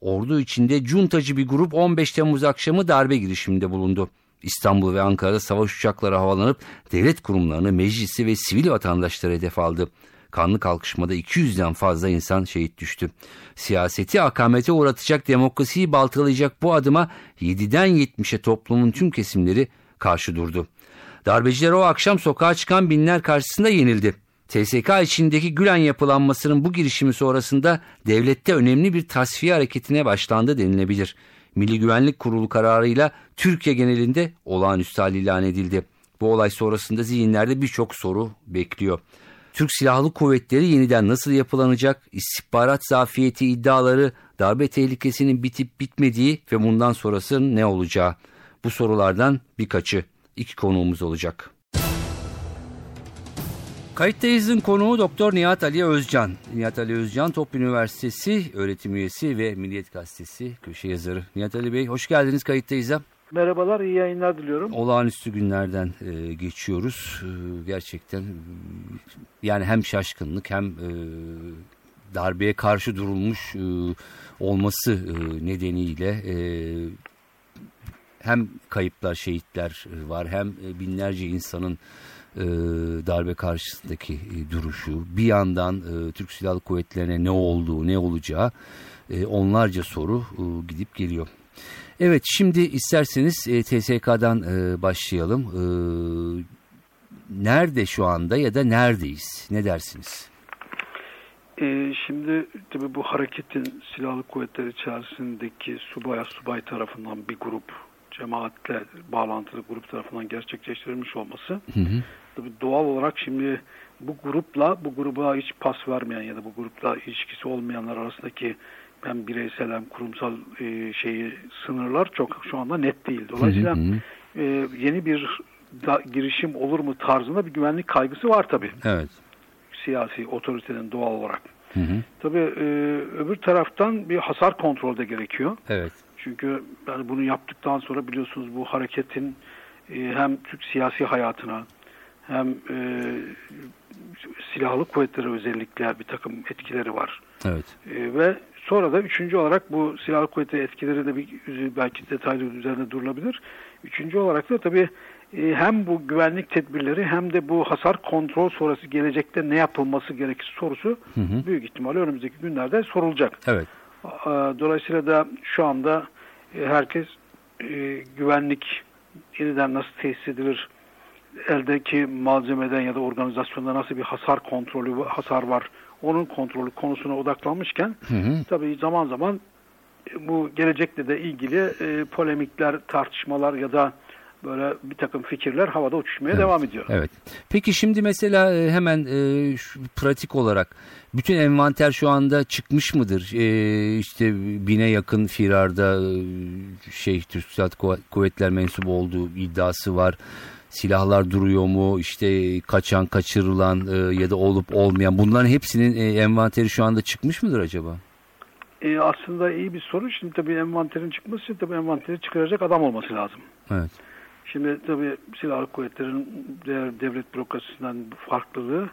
Ordu içinde cuntacı bir grup 15 Temmuz akşamı darbe girişiminde bulundu. İstanbul ve Ankara'da savaş uçakları havalanıp devlet kurumlarını, meclisi ve sivil vatandaşları hedef aldı. Kanlı kalkışmada 200'den fazla insan şehit düştü. Siyaseti akamete uğratacak, demokrasiyi baltalayacak bu adıma 7'den 70'e toplumun tüm kesimleri karşı durdu. Darbeciler o akşam sokağa çıkan binler karşısında yenildi. TSK içindeki Gülen yapılanmasının bu girişimi sonrasında devlette önemli bir tasfiye hareketine başlandı denilebilir. Milli Güvenlik Kurulu kararıyla Türkiye genelinde olağanüstü hal ilan edildi. Bu olay sonrasında zihinlerde birçok soru bekliyor. Türk Silahlı Kuvvetleri yeniden nasıl yapılanacak, istihbarat zafiyeti iddiaları, darbe tehlikesinin bitip bitmediği ve bundan sonrası ne olacağı. Bu sorulardan birkaçı iki konuğumuz olacak. Kayıttayız'ın konuğu Doktor Nihat Ali Özcan. Nihat Ali Özcan Top Üniversitesi öğretim üyesi ve Milliyet Gazetesi köşe yazarı. Nihat Ali Bey hoş geldiniz Kayıttayız'a. Merhabalar, iyi yayınlar diliyorum. Olağanüstü günlerden e, geçiyoruz. E, gerçekten yani hem şaşkınlık hem e, darbeye karşı durulmuş e, olması e, nedeniyle e, hem kayıplar, şehitler e, var hem e, binlerce insanın e, darbe karşısındaki e, duruşu, bir yandan e, Türk Silahlı Kuvvetleri'ne ne olduğu, ne olacağı e, onlarca soru e, gidip geliyor. Evet şimdi isterseniz e, TSK'dan e, başlayalım. E, nerede şu anda ya da neredeyiz? Ne dersiniz? E, şimdi tabii bu hareketin silahlı kuvvetler içerisindeki subaya subay tarafından bir grup cemaatle bağlantılı grup tarafından gerçekleştirilmiş olması hı hı. tabii doğal olarak şimdi bu grupla bu gruba hiç pas vermeyen ya da bu grupla ilişkisi olmayanlar arasındaki hem bireysel hem kurumsal e, şeyi sınırlar çok şu anda net değil. Dolayısıyla hı hı. E, yeni bir da, girişim olur mu tarzında bir güvenlik kaygısı var tabii. Evet. Siyasi otoritenin doğal olarak. Hı hı. Tabii e, öbür taraftan bir hasar kontrol de gerekiyor. Evet. Çünkü yani bunu yaptıktan sonra biliyorsunuz bu hareketin e, hem Türk siyasi hayatına hem e, silahlı kuvvetlere özellikle bir takım etkileri var. Evet. E, ve sonra da üçüncü olarak bu silahlı kuvvetleri etkileri de bir belki detaylı üzerinde durulabilir. Üçüncü olarak da tabii e, hem bu güvenlik tedbirleri hem de bu hasar kontrol sonrası gelecekte ne yapılması gerekir sorusu hı hı. büyük ihtimalle önümüzdeki günlerde sorulacak. Evet. Dolayısıyla da şu anda e, herkes e, güvenlik yeniden nasıl tesis edilir, eldeki malzemeden ya da organizasyonda nasıl bir hasar kontrolü, hasar var, onun kontrolü konusuna odaklanmışken hı hı. tabii zaman zaman bu gelecekle de ilgili e, polemikler, tartışmalar ya da böyle bir takım fikirler havada uçuşmaya evet. devam ediyor. Evet. Peki şimdi mesela e, hemen e, şu, pratik olarak bütün envanter şu anda çıkmış mıdır? E, işte bine yakın firarda e, şey Türk Silahlı Kuvvetler mensubu olduğu iddiası var. Silahlar duruyor mu? İşte kaçan, kaçırılan e, ya da olup olmayan bunların hepsinin e, envanteri şu anda çıkmış mıdır acaba? E, aslında iyi bir soru. Şimdi tabii envanterin çıkması için tabii envanteri çıkaracak adam olması lazım. Evet. Şimdi tabii silahlı kuvvetlerin devlet bürokrasisinden farklılığı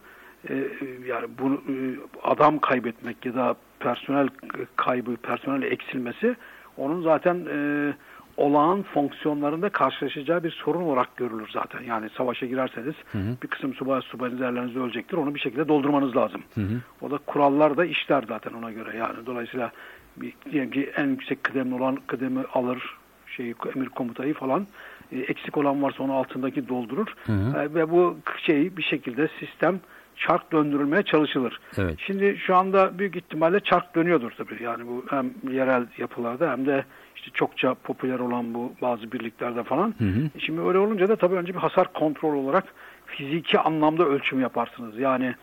e, yani bunu e, adam kaybetmek ya da personel kaybı, personel eksilmesi onun zaten e, olağan fonksiyonlarında karşılaşacağı bir sorun olarak görülür zaten. Yani savaşa girerseniz hı hı. bir kısım subay subayınız yerlerinize ölecektir. Onu bir şekilde doldurmanız lazım. Hı hı. O da kurallar da işler zaten ona göre. Yani dolayısıyla bir, diyelim ki en yüksek kıdemli olan kıdemi alır şeyi emir komutayı falan e, eksik olan varsa onu altındaki doldurur hı hı. E, ve bu şeyi bir şekilde sistem çark döndürülmeye çalışılır. Evet. Şimdi şu anda büyük ihtimalle çark dönüyordur tabii. Yani bu hem yerel yapılarda hem de işte çokça popüler olan bu bazı birliklerde falan. Hı hı. E, şimdi öyle olunca da tabii önce bir hasar kontrol olarak fiziki anlamda ölçüm yaparsınız. Yani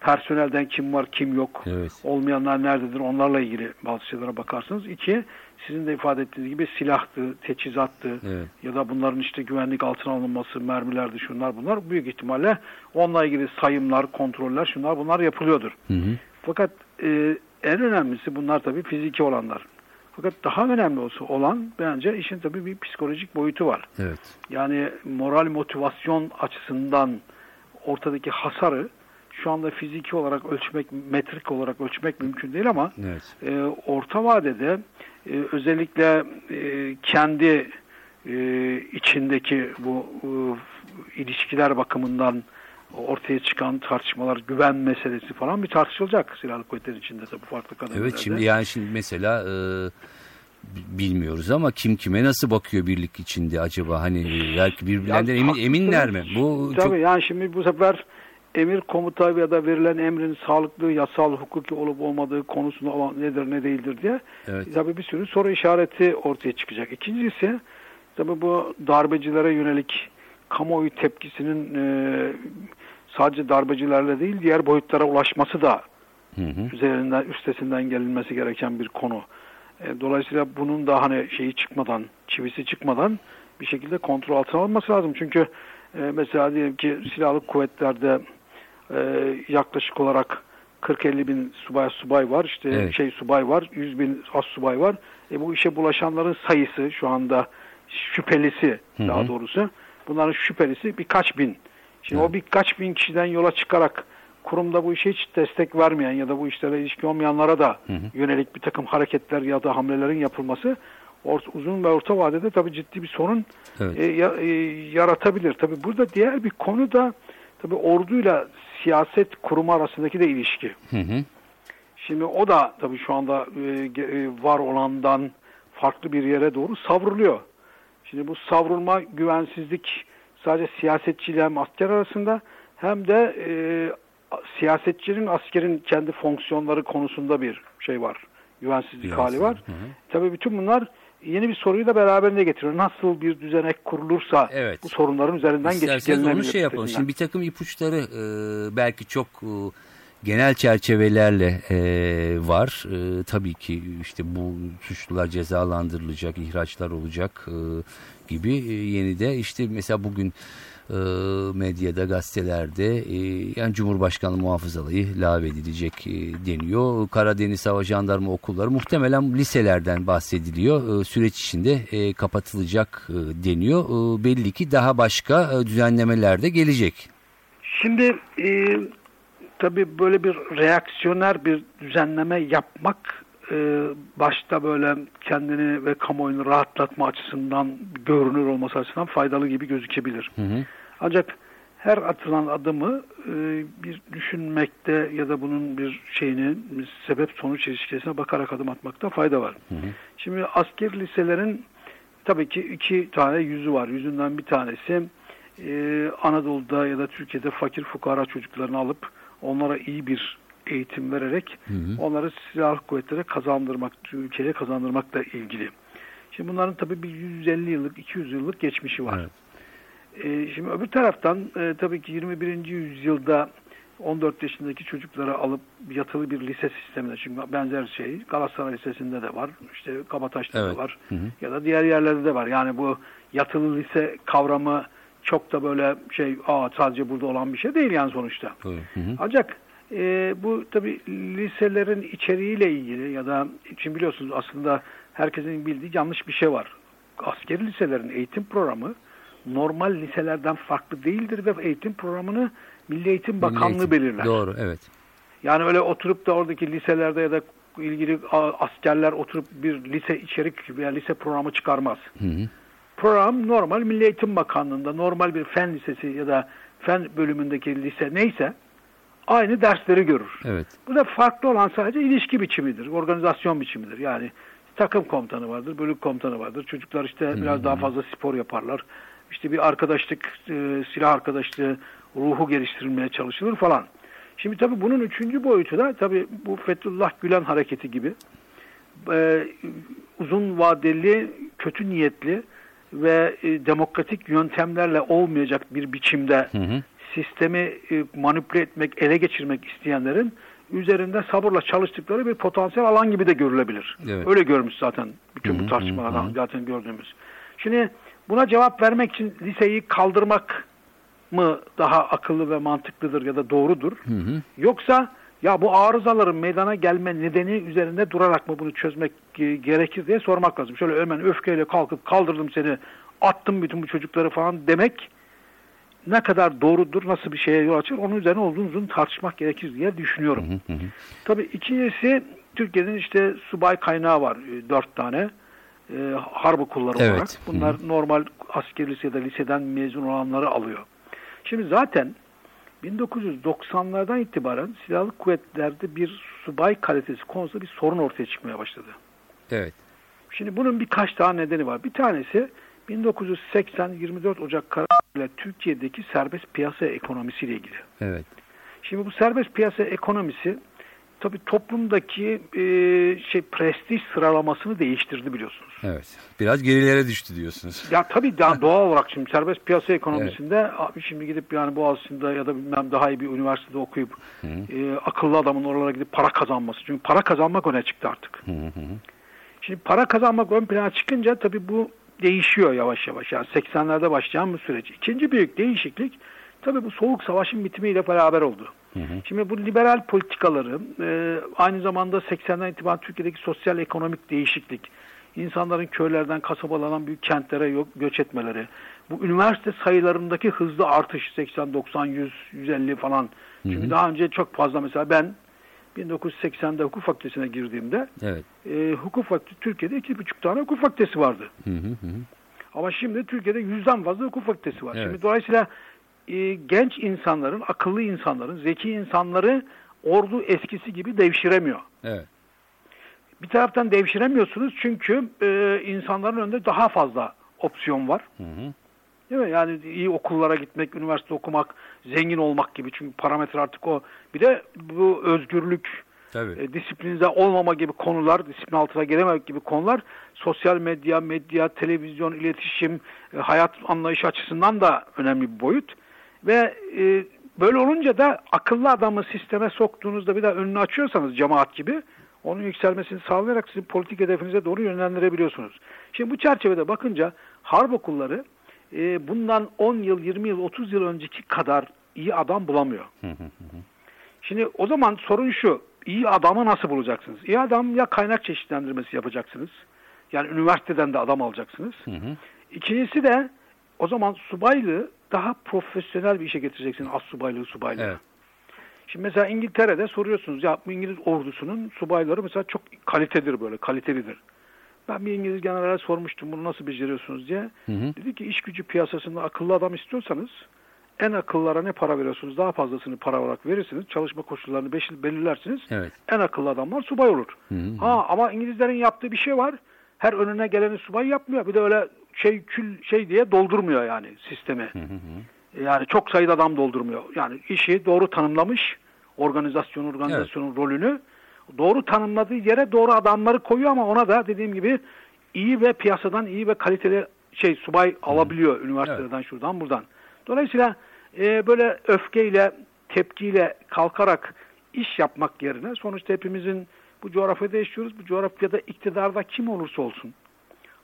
personelden kim var kim yok, Evet. olmayanlar nerededir onlarla ilgili bazı şeylere bakarsınız. İki, sizin de ifade ettiğiniz gibi silahtı, teçhizattı Evet. ya da bunların işte güvenlik altına alınması, mermilerdi şunlar bunlar büyük ihtimalle onunla ilgili sayımlar, kontroller şunlar bunlar yapılıyordur. Hı hı. Fakat e, en önemlisi bunlar tabii fiziki olanlar. Fakat daha önemli olsa olan bence işin tabii bir psikolojik boyutu var. Evet. Yani moral motivasyon açısından ortadaki hasarı şu anda fiziki olarak ölçmek, metrik olarak ölçmek mümkün değil ama Evet. e, orta vadede e, özellikle e, kendi e, içindeki bu e, ilişkiler bakımından ortaya çıkan tartışmalar, güven meselesi falan bir tartışılacak silahlı kuvvetler içinde de bu farklı kademelerde. Evet şimdi yani şimdi mesela e, bilmiyoruz ama kim kime nasıl bakıyor birlik içinde acaba hani e, belki birbirlerinden Ya, emin eminler mi? Bu Tabii çok yani şimdi bu sefer emir komuta ya da verilen emrin sağlıklı, yasal, hukuki olup olmadığı konusunda olan nedir ne değildir diye evet. tabii bir sürü soru işareti ortaya çıkacak. İkincisi tabii bu darbecilere yönelik kamuoyu tepkisinin e, sadece darbecilerle değil diğer boyutlara ulaşması da Hı hı. üzerinden üstesinden gelinmesi gereken bir konu. E, dolayısıyla bunun da hani şeyi çıkmadan, çivisi çıkmadan bir şekilde kontrol altına alınması lazım. Çünkü e, mesela diyelim ki silahlı kuvvetlerde e, yaklaşık olarak 40-50 bin subay subay var, işte Evet. şey subay var, 100 bin az subay var. E, bu işe bulaşanların sayısı şu anda şüphelisi Hı hı. daha doğrusu. Bunların şüphelisi birkaç bin. Şimdi Evet. o birkaç bin kişiden yola çıkarak kurumda bu işe hiç destek vermeyen ya da bu işlere ilişki olmayanlara da Hı hı. yönelik bir takım hareketler ya da hamlelerin yapılması uzun ve orta vadede tabii ciddi bir sorun Evet. e, ya- e, yaratabilir. Tabii burada diğer bir konu da tabii orduyla siyaset kurumu arasındaki de ilişki. Hı hı. Şimdi o da tabii şu anda e, e, var olandan farklı bir yere doğru savruluyor. Şimdi bu savrulma güvensizlik sadece siyasetçiyle hem asker arasında hem de e, siyasetçinin askerin kendi fonksiyonları konusunda bir şey var. Güvensizlik hali var. Hı hı. Tabii bütün bunlar yeni bir soruyu da beraberinde getiriyor. Nasıl bir düzenek kurulursa Evet. bu sorunların üzerinden İsterseniz onu şey yapalım. Şimdi bir takım ipuçları e, belki çok e, genel çerçevelerle e, var. E, tabii ki işte bu suçlular cezalandırılacak, ihraçlar olacak e, gibi e, yeni de işte mesela bugün e, medyada, gazetelerde e, yani Cumhurbaşkanlığı muhafızalığı lağvedilecek e, deniyor. Karadeniz Hava Jandarma okulları muhtemelen liselerden bahsediliyor. E, süreç içinde e, kapatılacak e, deniyor. E, belli ki daha başka e, düzenlemeler de gelecek. Şimdi e, tabii böyle bir reaksiyoner bir düzenleme yapmak e, başta böyle kendini ve kamuoyunu rahatlatma açısından görünür olması açısından faydalı gibi gözükebilir. Hı hı. Ancak her atılan adımı e, bir düşünmekte ya da bunun bir şeyini sebep sonuç ilişkisine bakarak adım atmakta fayda var. Hı hı. Şimdi asker liselerin tabii ki iki tane yüzü var. Yüzünden bir tanesi e, Anadolu'da ya da Türkiye'de fakir fukara çocuklarını alıp onlara iyi bir eğitim vererek Hı hı. onları silahlı kuvvetlere kazandırmak, ülkeye kazandırmakla ilgili. Şimdi bunların tabii bir 150 yıllık, 200 yıllık geçmişi var. Evet. E, şimdi öbür taraftan e, tabii ki 21. yüzyılda 14 yaşındaki çocukları alıp yatılı bir lise sistemine çünkü benzer şey Galatasaray Lisesi'nde de var, işte Kabataş'ta Evet. da var Hı hı. ya da diğer yerlerde de var. Yani bu yatılı lise kavramı çok da böyle şey aa sadece burada olan bir şey değil yani sonuçta. Hı hı. Ancak e, bu tabi liselerin içeriğiyle ilgili ya da için biliyorsunuz aslında herkesin bildiği yanlış bir şey var. Askeri liselerin eğitim programı normal liselerden farklı değildir ve eğitim programını Milli Eğitim Bakanlığı Milli Eğitim. belirler. Doğru evet. Yani öyle oturup da oradaki liselerde ya da ilgili askerler oturup bir lise içerik veya lise programı çıkarmaz. Hı hı. Program normal Milli Eğitim Bakanlığı'nda normal bir fen lisesi ya da fen bölümündeki lise neyse aynı dersleri görür. Evet. Burada farklı olan sadece ilişki biçimidir, organizasyon biçimidir. Yani takım komutanı vardır, bölük komutanı vardır. Çocuklar işte biraz daha fazla spor yaparlar. İşte bir arkadaşlık, e, silah arkadaşlığı ruhu geliştirilmeye çalışılır falan. Şimdi tabii bunun üçüncü boyutu da tabii bu Fethullah Gülen hareketi gibi e, uzun vadeli, kötü niyetli ve e, demokratik yöntemlerle olmayacak bir biçimde Hı hı. sistemi e, manipüle etmek, ele geçirmek isteyenlerin üzerinde sabırla çalıştıkları bir potansiyel alan gibi de görülebilir. Evet. Öyle görmüş zaten bütün bu tartışmalardan zaten gördüğümüz. Şimdi buna cevap vermek için liseyi kaldırmak mı daha akıllı ve mantıklıdır ya da doğrudur? Hı hı. Yoksa ya bu arızaların meydana gelme nedeni üzerinde durarak mı bunu çözmek gerekir diye sormak lazım. Şöyle hemen öfkeyle kalkıp kaldırdım seni, attım bütün bu çocukları falan demek ne kadar doğrudur, nasıl bir şeye yol açır onun üzerine uzun uzun tartışmak gerekir diye düşünüyorum. Hı hı hı. Tabii ikincisi Türkiye'nin işte subay kaynağı var e, dört tane e, harp okulları evet. olarak. Bunlar hı hı. normal askeri lisede liseden mezun olanları alıyor. Şimdi zaten 1990'lardan itibaren silahlı kuvvetlerde bir subay kalitesi konusunda bir sorun ortaya çıkmaya başladı. Evet. Şimdi bunun birkaç tane nedeni var. Bir tanesi 1980 24 Ocak kararıyla Türkiye'deki serbest piyasa ekonomisiyle ilgili. Evet. Şimdi bu serbest piyasa ekonomisi tabii toplumdaki e, şey prestij sıralamasını değiştirdi biliyorsunuz. Evet. Biraz gerilere düştü diyorsunuz. Ya tabii doğal olarak şimdi serbest piyasa ekonomisinde evet. şimdi gidip yani Boğaziçi'nde ya da bilmem daha iyi bir üniversitede okuyup e, akıllı adamın oralara gidip para kazanması. Çünkü para kazanmak öne çıktı artık. Hı hı. Şimdi para kazanmak ön plana çıkınca tabii bu değişiyor yavaş yavaş. Yani 80'lerde başlayan bu süreç. İkinci büyük değişiklik tabii bu soğuk savaşın bitimiyle beraber oldu. Hı hı. Şimdi bu liberal politikaları e, aynı zamanda 80'den itibaren Türkiye'deki sosyal ekonomik değişiklik, insanların köylerden kasabalardan büyük kentlere yok, göç etmeleri, bu üniversite sayılarındaki hızlı artış 80, 90, 100, 150 falan. Çünkü hı hı. daha önce çok fazla mesela ben 1980'de hukuk fakültesine girdiğimde evet. e, hukuk fakültesi Türkiye'de iki buçuk tane hukuk fakültesi vardı. Hı hı hı. Ama şimdi Türkiye'de yüzden fazla hukuk fakültesi var. Evet. Şimdi dolayısıyla e, genç insanların, akıllı insanların, zeki insanları ordu eskisi gibi devşiremiyor. Evet. Bir taraftan devşiremiyorsunuz çünkü e, insanların önünde daha fazla opsiyon var. Hı hı. Değil mi? Yani iyi okullara gitmek, üniversite okumak, zengin olmak gibi. Çünkü parametre artık o. Bir de bu özgürlük, Tabii. E, disiplinize olmama gibi konular, disiplin altına gelememek gibi konular sosyal medya, medya, televizyon, iletişim, e, hayat anlayışı açısından da önemli bir boyut. Ve e, böyle olunca da akıllı adamı sisteme soktuğunuzda bir daha önünü açıyorsanız cemaat gibi onun yükselmesini sağlayarak sizin politik hedefinize doğru yönlendirebiliyorsunuz. Şimdi bu çerçevede bakınca harp okulları e, bundan 10 yıl, 20 yıl, 30 yıl önceki kadar iyi adam bulamıyor. Şimdi o zaman sorun şu, iyi adamı nasıl bulacaksınız? İyi adam ya kaynak çeşitlendirmesi yapacaksınız, yani üniversiteden de adam alacaksınız. İkincisi de o zaman subaylığı daha profesyonel bir işe getireceksiniz, az subaylığı subaylığı. Evet. Şimdi mesela İngiltere'de soruyorsunuz ya bu İngiliz ordusunun subayları mesela çok kalitedir böyle, kalitelidir. Ben bir İngiliz generale sormuştum bunu nasıl beceriyorsunuz diye. Hı hı. Dedi ki iş gücü piyasasında akıllı adam istiyorsanız en akıllara ne para veriyorsunuz daha fazlasını para olarak verirsiniz. Çalışma koşullarını belirlersiniz. Evet. En akıllı adamlar subay olur. Hı hı. Ha ama İngilizlerin yaptığı bir şey var. Her önüne geleni subay yapmıyor. Bir de öyle şey kül şey diye doldurmuyor yani sistemi. Hı hı. Yani çok sayıda adam doldurmuyor. Yani işi doğru tanımlamış organizasyon organizasyonun evet. rolünü doğru tanımladığı yere doğru adamları koyuyor ama ona da dediğim gibi iyi ve piyasadan iyi ve kaliteli şey subay alabiliyor üniversiteden evet. şuradan buradan. Dolayısıyla e, böyle öfkeyle, tepkiyle kalkarak iş yapmak yerine sonuçta hepimizin bu coğrafyada yaşıyoruz. Bu coğrafyada iktidarda kim olursa olsun,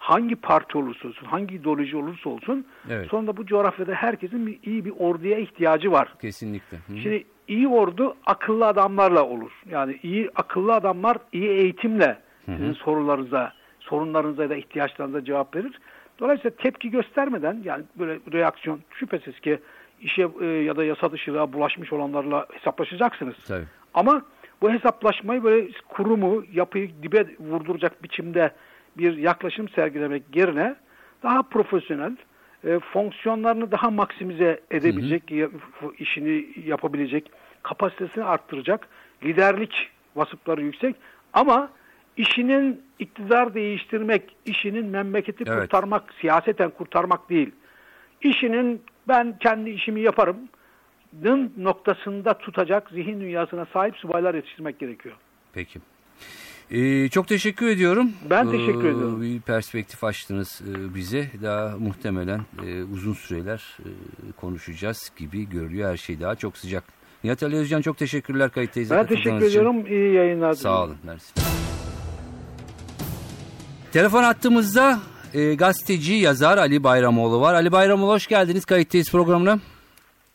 hangi parti olursa olsun, hangi ideoloji olursa olsun evet. sonunda bu coğrafyada herkesin bir, iyi bir orduya ihtiyacı var. Kesinlikle. Hı. Şimdi iyi ordu akıllı adamlarla olur. Yani iyi akıllı adamlar iyi eğitimle sizin hı sorularınıza, sorunlarınıza da ihtiyaçlarınıza cevap verir. Dolayısıyla tepki göstermeden yani böyle reaksiyon şüphesiz ki işe e, ya da yasa dışılığa bulaşmış olanlarla hesaplaşacaksınız. Tabii. Ama bu hesaplaşmayı böyle kurumu, yapıyı dibe vurduracak biçimde bir yaklaşım sergilemek yerine daha profesyonel, e, fonksiyonlarını daha maksimize edebilecek, hı hı. işini yapabilecek, kapasitesini arttıracak, liderlik vasıfları yüksek ama işinin iktidar değiştirmek, işinin memleketi evet. kurtarmak, siyaseten kurtarmak değil. İşinin ben kendi işimi yaparım noktasında tutacak zihin dünyasına sahip subaylar yetiştirmek gerekiyor. Peki. Ee, çok teşekkür ediyorum. Ben teşekkür ee, ediyorum. Bir perspektif açtınız e, bize. Daha muhtemelen e, uzun süreler e, konuşacağız gibi görülüyor. Her şey daha çok sıcak. Nihat Ali Özcan çok teşekkürler kayıttayız. Ben teşekkür ediyorum. Için. İyi yayınlar. Sağ olun. Mersi. Telefon attığımızda e, gazeteci, yazar Ali Bayramoğlu var. Ali Bayramoğlu hoş geldiniz kayıttayız programına.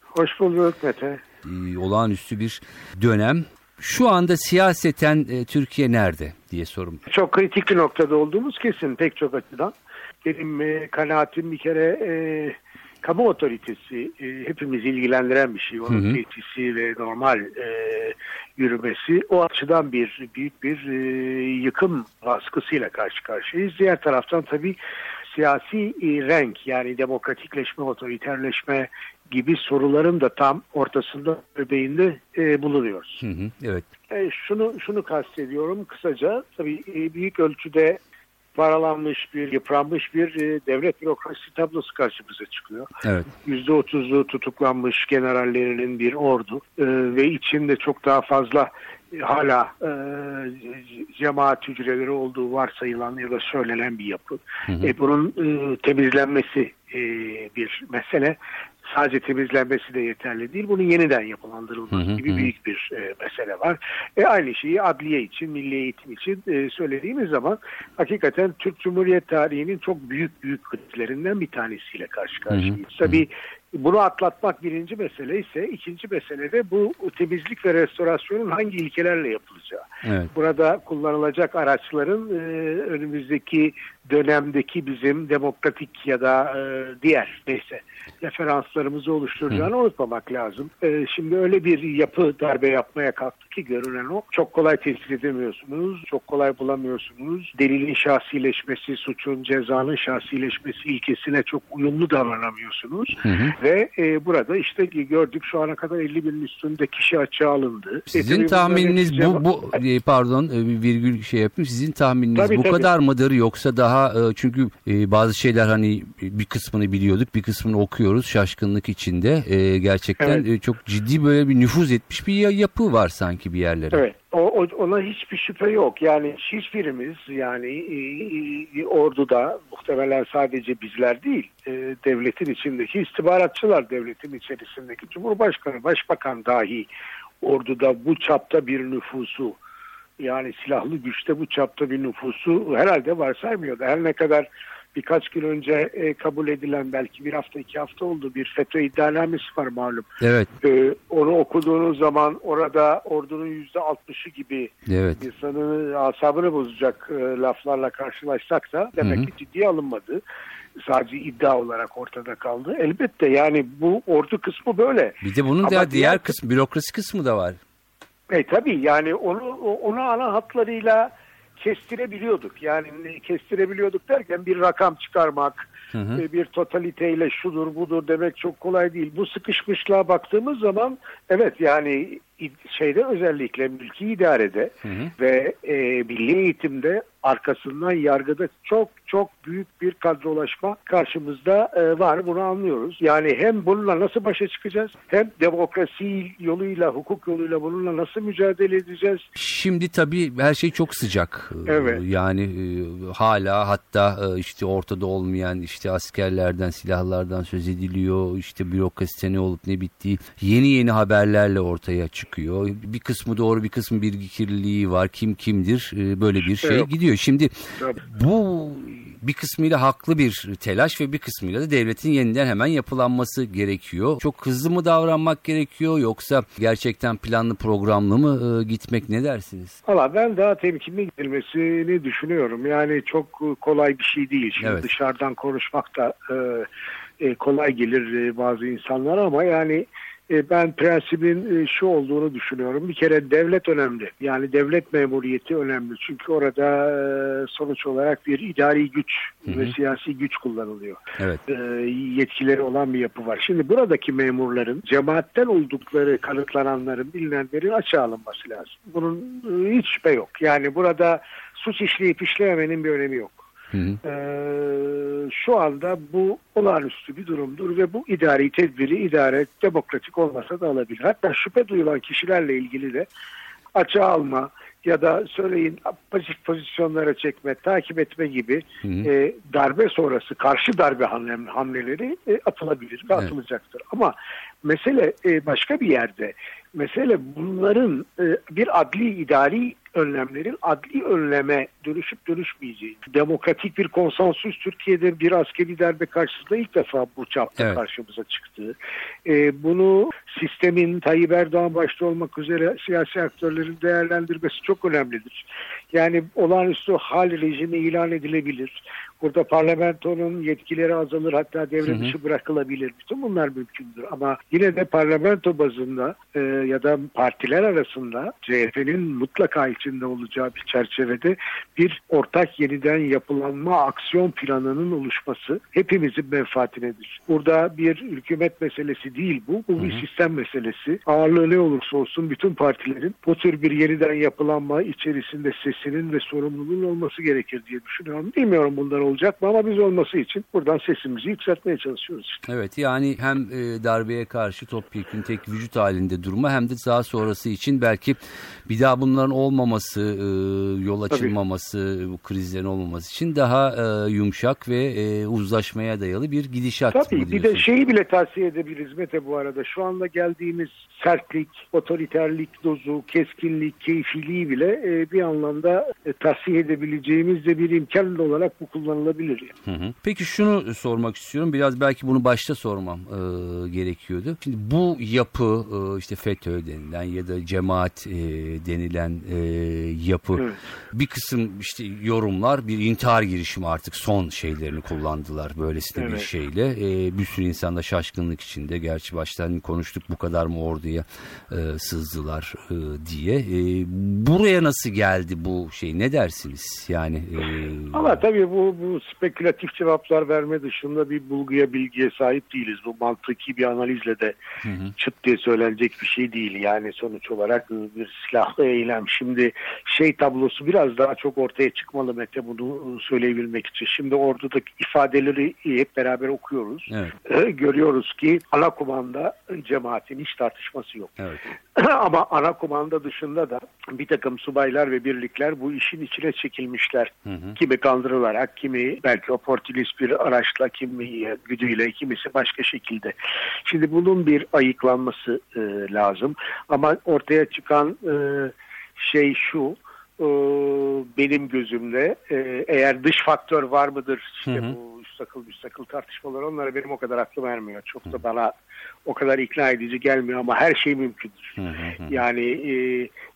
Hoş bulduk Mete. E, olağanüstü bir dönem. Şu anda siyaseten e, Türkiye nerede diye sorum. Çok kritik bir noktada olduğumuz kesin pek çok açıdan. Benim e, kanaatim bir kere e, kamu otoritesi e, hepimizi ilgilendiren bir şey. Onun yetisi ve normal e, yürümesi o açıdan bir büyük bir e, yıkım baskısıyla karşı karşıyayız. Diğer taraftan tabii siyasi e, renk yani demokratikleşme, otoriterleşme gibi soruların da tam ortasında öbeğinde e, bulunuyoruz. Hı hı, evet. E, şunu şunu kastediyorum kısaca tabii e, büyük ölçüde paralanmış bir, yıpranmış bir e, devlet bürokrasi tablosu karşımıza çıkıyor. Evet. %30'u tutuklanmış generallerinin bir ordu e, ve içinde çok daha fazla hala e, cemaat hücreleri olduğu varsayılan ya da söylenen bir yapı. Hı hı. E, bunun e, temizlenmesi e, bir mesele sadece temizlenmesi de yeterli değil. Bunun yeniden yapılandırılması hı hı, gibi hı. büyük bir e, mesele var. E, aynı şeyi adliye için, milli eğitim için e, söylediğimiz zaman hakikaten Türk Cumhuriyet tarihinin çok büyük büyük krizlerinden bir tanesiyle karşı karşıyayız. Tabii bunu atlatmak birinci mesele ise ikinci mesele de bu temizlik ve restorasyonun hangi ilkelerle yapılacağı. Evet. Burada kullanılacak araçların e, önümüzdeki dönemdeki bizim demokratik ya da e, diğer neyse referanslarımızı oluşturacağını Hı. unutmamak lazım. E, şimdi öyle bir yapı darbe yapmaya kalktı ki görünen o. Çok kolay tespit edemiyorsunuz, çok kolay bulamıyorsunuz. Delilin şahsileşmesi, suçun, cezanın şahsileşmesi ilkesine çok uyumlu davranamıyorsunuz. Hı hı. Ve e, burada işte gördük şu ana kadar 50 binin üstünde kişi açığa alındı. Sizin e, tahmininiz bu, bu pardon e, virgül şey yapayım. Sizin tahmininiz tabii, bu tabii. kadar mıdır yoksa daha çünkü bazı şeyler hani bir kısmını biliyorduk bir kısmını okuyoruz şaşkınlık içinde. Gerçekten evet. çok ciddi böyle bir nüfuz etmiş bir yapı var sanki bir yerlere. Evet. O, ona hiçbir şüphe yok. Yani hiçbirimiz yani e, orduda muhtemelen sadece bizler değil e, devletin içindeki istihbaratçılar devletin içerisindeki Cumhurbaşkanı, Başbakan dahi orduda bu çapta bir nüfusu yani silahlı güçte bu çapta bir nüfusu herhalde varsaymıyordu. Her ne kadar birkaç gün önce e, kabul edilen belki bir hafta iki hafta oldu bir FETÖ iddianamesi var malum. Evet. E, onu okuduğunuz zaman orada ordunun yüzde altmışı gibi evet. insanın asabını bozacak e, laflarla karşılaşsak da demek Hı -hı. ki ciddiye alınmadı sadece iddia olarak ortada kaldı. Elbette yani bu ordu kısmı böyle. Bir de bunun Ama diğer, diğer kısmı bürokrasi kısmı da var. E tabii yani onu onu ana hatlarıyla kestirebiliyorduk. Yani kestirebiliyorduk derken bir rakam çıkarmak, hı hı. E, bir totaliteyle şudur budur demek çok kolay değil. Bu sıkışmışlığa baktığımız zaman evet yani şeyde özellikle mülki idarede hı hı. ve e, milli eğitimde arkasından yargıda çok çok büyük bir kadrolaşma karşımızda e, var. Bunu anlıyoruz. Yani hem bununla nasıl başa çıkacağız hem demokrasi yoluyla, hukuk yoluyla bununla nasıl mücadele edeceğiz? Şimdi tabii her şey çok sıcak. E, evet. Yani e, hala hatta e, işte ortada olmayan işte askerlerden, silahlardan söz ediliyor. İşte bürokraside ne olup ne bittiği yeni yeni haberlerle ortaya çıkıyor. Bir kısmı doğru bir kısmı bir kirliliği var. Kim kimdir? E, böyle bir şey Yok. gidiyor. Şimdi Tabii. bu bir kısmıyla haklı bir telaş ve bir kısmıyla da devletin yeniden hemen yapılanması gerekiyor. Çok hızlı mı davranmak gerekiyor yoksa gerçekten planlı programlı mı e, gitmek ne dersiniz? Valla ben daha temkinli gidilmesini düşünüyorum. Yani çok kolay bir şey değil. Şimdi evet. dışarıdan konuşmak da e, e, kolay gelir e, bazı insanlara ama yani e, ben prensibin e, şu olduğunu düşünüyorum. Bir kere devlet önemli. Yani devlet memuriyeti önemli. Çünkü orada e, sonuç olarak bir idari güç hı hı. ve siyasi güç kullanılıyor. Evet. Yetkileri olan bir yapı var. Şimdi buradaki memurların cemaatten oldukları kanıtlananların bilinenlerin açığa alınması lazım. Bunun hiç şüphe yok. Yani burada suç işleyip işleyemenin bir önemi yok. Hı hı. Ee, şu anda bu olağanüstü bir durumdur ve bu idari tedbiri idare demokratik olmasa da alabilir. Hatta şüphe duyulan kişilerle ilgili de açığa alma, ya da söyleyin pasif pozisyonlara çekme, takip etme gibi e, darbe sonrası karşı darbe hamle, hamleleri e, atılabilir ve Evet. atılacaktır. Ama mesele e, başka bir yerde. Mesele bunların e, bir adli idari önlemlerin adli önleme dönüşüp dönüşmeyeceği. Demokratik bir konsensüs Türkiye'de bir askeri darbe karşısında ilk defa bu çapta Evet. karşımıza çıktı. E, bunu sistemin Tayyip Erdoğan başta olmak üzere siyasi aktörlerin değerlendirmesi çok önemlidir. Yani olağanüstü hal rejimi ilan edilebilir. Burada parlamentonun yetkileri azalır hatta devre dışı bırakılabilir. Bütün bunlar mümkündür ama yine de parlamento bazında e, ya da partiler arasında CHP'nin mutlaka içinde olacağı bir çerçevede bir ortak yeniden yapılanma aksiyon planının oluşması hepimizin menfaatinedir. Burada bir hükümet meselesi değil bu. Bu bir sistem meselesi. Ağırlığı ne olursa olsun bütün partilerin bu tür bir yeniden yapılanma içerisinde sesinin ve sorumluluğun olması gerekir diye düşünüyorum. Bilmiyorum bunlar olacak mı ama biz olması için buradan sesimizi yükseltmeye çalışıyoruz. işte. Evet yani hem e, darbeye karşı topyekun tek vücut halinde durma hem de daha sonrası için belki bir daha bunların olmaması, e, yol Tabii. açılmaması, bu krizlerin olmaması için daha e, yumuşak ve uzlaşmaya dayalı bir gidişat Tabii bir de şeyi bile tavsiye edebiliriz Mete bu arada. Şu anda geldiğimiz sertlik, otoriterlik dozu, keskinlik, keyfiliği bile bir anlamda e, tavsiye edebileceğimiz de bir imkan olarak bu kullanılabilir. Yani. Hı hı. Peki şunu sormak istiyorum. Biraz belki bunu başta sormam e, gerekiyordu. Şimdi bu yapı e, işte FETÖ denilen ya da cemaat e, denilen e, yapı Evet. bir kısım işte yorumlar bir intihar girişimi artık son şeylerini kullandılar böylesine bir Evet. şeyle. E, bir sürü insan da şaşkınlık içinde. Gerçi baştan konuştuk bu kadar mı orduya e, sızdılar e, diye. E, buraya nasıl geldi bu şey? Ne dersiniz? Yani e, Ama tabii bu, bu spekülatif cevaplar verme dışında bir bulguya, bilgiye sahip değiliz. Bu mantıki bir analizle de çıt diye söylenecek bir şey değil. Yani sonuç olarak bir silahlı eylem. Şimdi şey tablosu biraz daha çok ortaya çıkmalı Mete bunu söyleyebilmek için. Şimdi ordudaki ifadeleri hep beraber okuyoruz. Evet. Ee, Görüyoruz ki ana kumanda cemaatin hiç tartışması yok. Evet. Ama ana kumanda dışında da bir takım subaylar ve birlikler bu işin içine çekilmişler. Kimi kandırılarak, kimi belki oportunist bir araçla, kimi güdüyle, kimisi başka şekilde. Şimdi bunun bir ayıklanması e, lazım. Ama ortaya çıkan e, şey şu, e, benim gözümde e, eğer dış faktör var mıdır işte Hı hı. bu üstakıl müstakıl tartışmalar onlara benim o kadar aklım ermiyor. Çok da bana o kadar ikna edici gelmiyor ama her şey mümkündür. Yani e,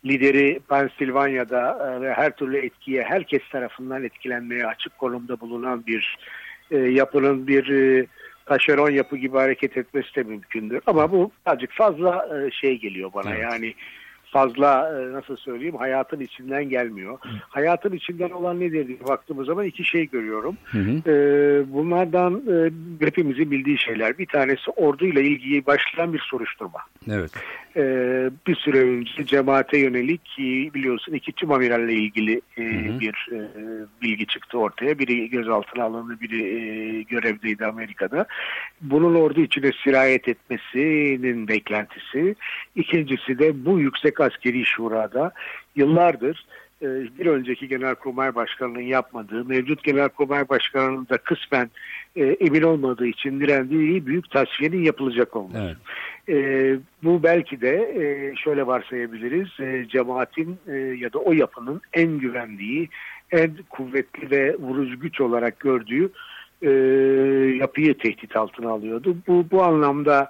lideri Pensilvanya'da e, ve her türlü etkiye herkes tarafından etkilenmeye açık konumda bulunan bir e, yapının bir e, taşeron yapı gibi hareket etmesi de mümkündür. Ama bu azıcık fazla e, şey geliyor bana Evet. yani fazla e, nasıl söyleyeyim hayatın içinden gelmiyor. Hayatın içinden olan nedir diye baktığımız zaman iki şey görüyorum. Hı hı. Ee, bunlardan e, hepimizin bildiği şeyler. Bir tanesi orduyla ilgili başlayan bir soruşturma. Evet. Ee, bir süre önce cemaate yönelik biliyorsun iki tüm amiralle ilgili e, hı. bir e, bilgi çıktı ortaya. Biri gözaltına alındı, biri e, görevdeydi Amerika'da. Bunun ordu içine sirayet etmesinin beklentisi. İkincisi de bu yüksek askeri şurada yıllardır e, bir önceki Genelkurmay Başkanı'nın yapmadığı, mevcut Genelkurmay Başkanı'nın da kısmen e, emin olmadığı için direndiği büyük tasfiyenin yapılacak olması. Evet. E, bu belki de e, şöyle varsayabiliriz, e, cemaatin e, ya da o yapının en güvendiği, en kuvvetli ve vurucu güç olarak gördüğü e, yapıyı tehdit altına alıyordu. Bu, bu anlamda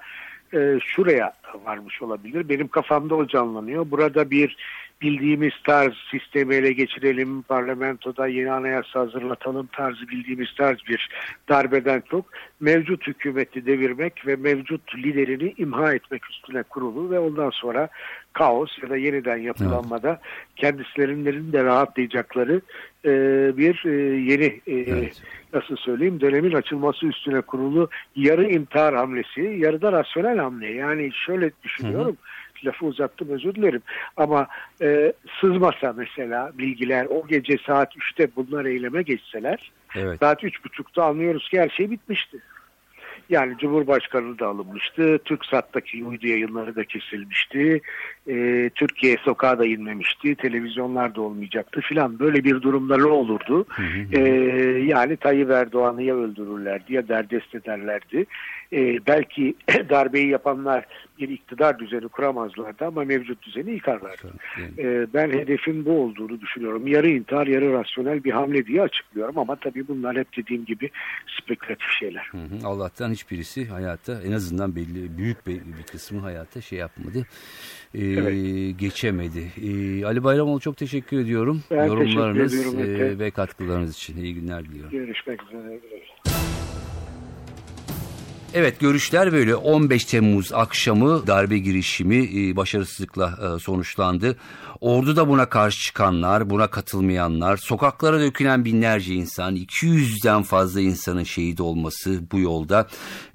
e, şuraya varmış olabilir. Benim kafamda o canlanıyor. Burada bir bildiğimiz tarz sistemi ele geçirelim, parlamentoda yeni anayasa hazırlatalım tarzı bildiğimiz tarz bir darbeden çok mevcut hükümeti devirmek ve mevcut liderini imha etmek üstüne kurulu ve ondan sonra kaos ya da yeniden yapılanmada kendislerinin de rahatlayacakları e, bir e, yeni e, Evet. nasıl söyleyeyim dönemin açılması üstüne kurulu yarı intihar hamlesi, yarıda rasyonel hamle. Yani şöyle düşünüyorum. Lafı uzattım özür dilerim. Ama e, sızmasa mesela bilgiler o gece saat 3'te bunlar eyleme geçseler Evet. saat üç buçukta anlıyoruz ki her şey bitmişti. Yani Cumhurbaşkanı da alınmıştı. TürkSat'taki uydu yayınları da kesilmişti. E, Türkiye sokağa da inmemişti. Televizyonlar da olmayacaktı filan. Böyle bir durumda ne olurdu? E, yani Tayyip Erdoğan'ı ya öldürürlerdi ya derdest ederlerdi. E, belki darbeyi yapanlar bir iktidar düzeni kuramazlardı ama mevcut düzeni yıkarlardı. E, ben hedefin bu olduğunu düşünüyorum. Yarı intihar yarı rasyonel bir hamle diye açıklıyorum ama tabii bunlar hep dediğim gibi spekülatif şeyler. Hı hı. Allah'tan hiçbirisi hayatta en azından belli büyük bir, bir kısmı hayatta şey yapmadı. Ee, Evet. geçemedi. Ee, Ali Bayramoğlu çok teşekkür ediyorum. Ben Yorumlarınız teşekkür ediyorum e, ve katkılarınız için iyi günler diliyorum. Görüşmek üzere. Evet görüşler böyle 15 Temmuz akşamı darbe girişimi e, başarısızlıkla e, sonuçlandı. Ordu da buna karşı çıkanlar, buna katılmayanlar, sokaklara dökülen binlerce insan, 200'den fazla insanın şehit olması bu yolda.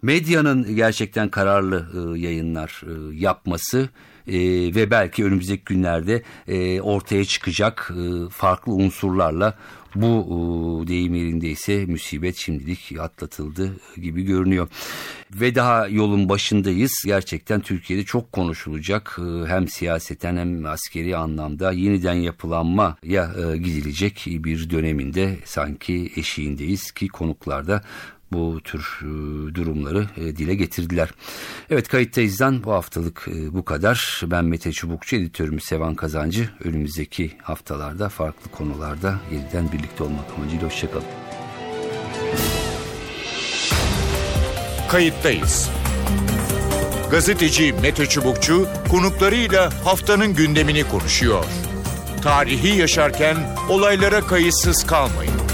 Medyanın gerçekten kararlı e, yayınlar yapması e, ve belki önümüzdeki günlerde e, ortaya çıkacak e, farklı unsurlarla bu e, deyim yerindeyse musibet şimdilik atlatıldı gibi görünüyor. Ve daha yolun başındayız. Gerçekten Türkiye'de çok konuşulacak e, hem siyaseten hem askeri anlamda yeniden yapılanmaya e, gidilecek bir döneminde sanki eşiğindeyiz ki konuklarda bu tür e, durumları e, dile getirdiler. Evet kayıttayızdan bu haftalık e, bu kadar. Ben Mete Çubukçu, editörümüz Sevan Kazancı. Önümüzdeki haftalarda farklı konularda yeniden birlikte olmak amacıyla hoşçakalın. Kayıttayız. Gazeteci Mete Çubukçu konuklarıyla haftanın gündemini konuşuyor. Tarihi yaşarken olaylara kayıtsız kalmayın.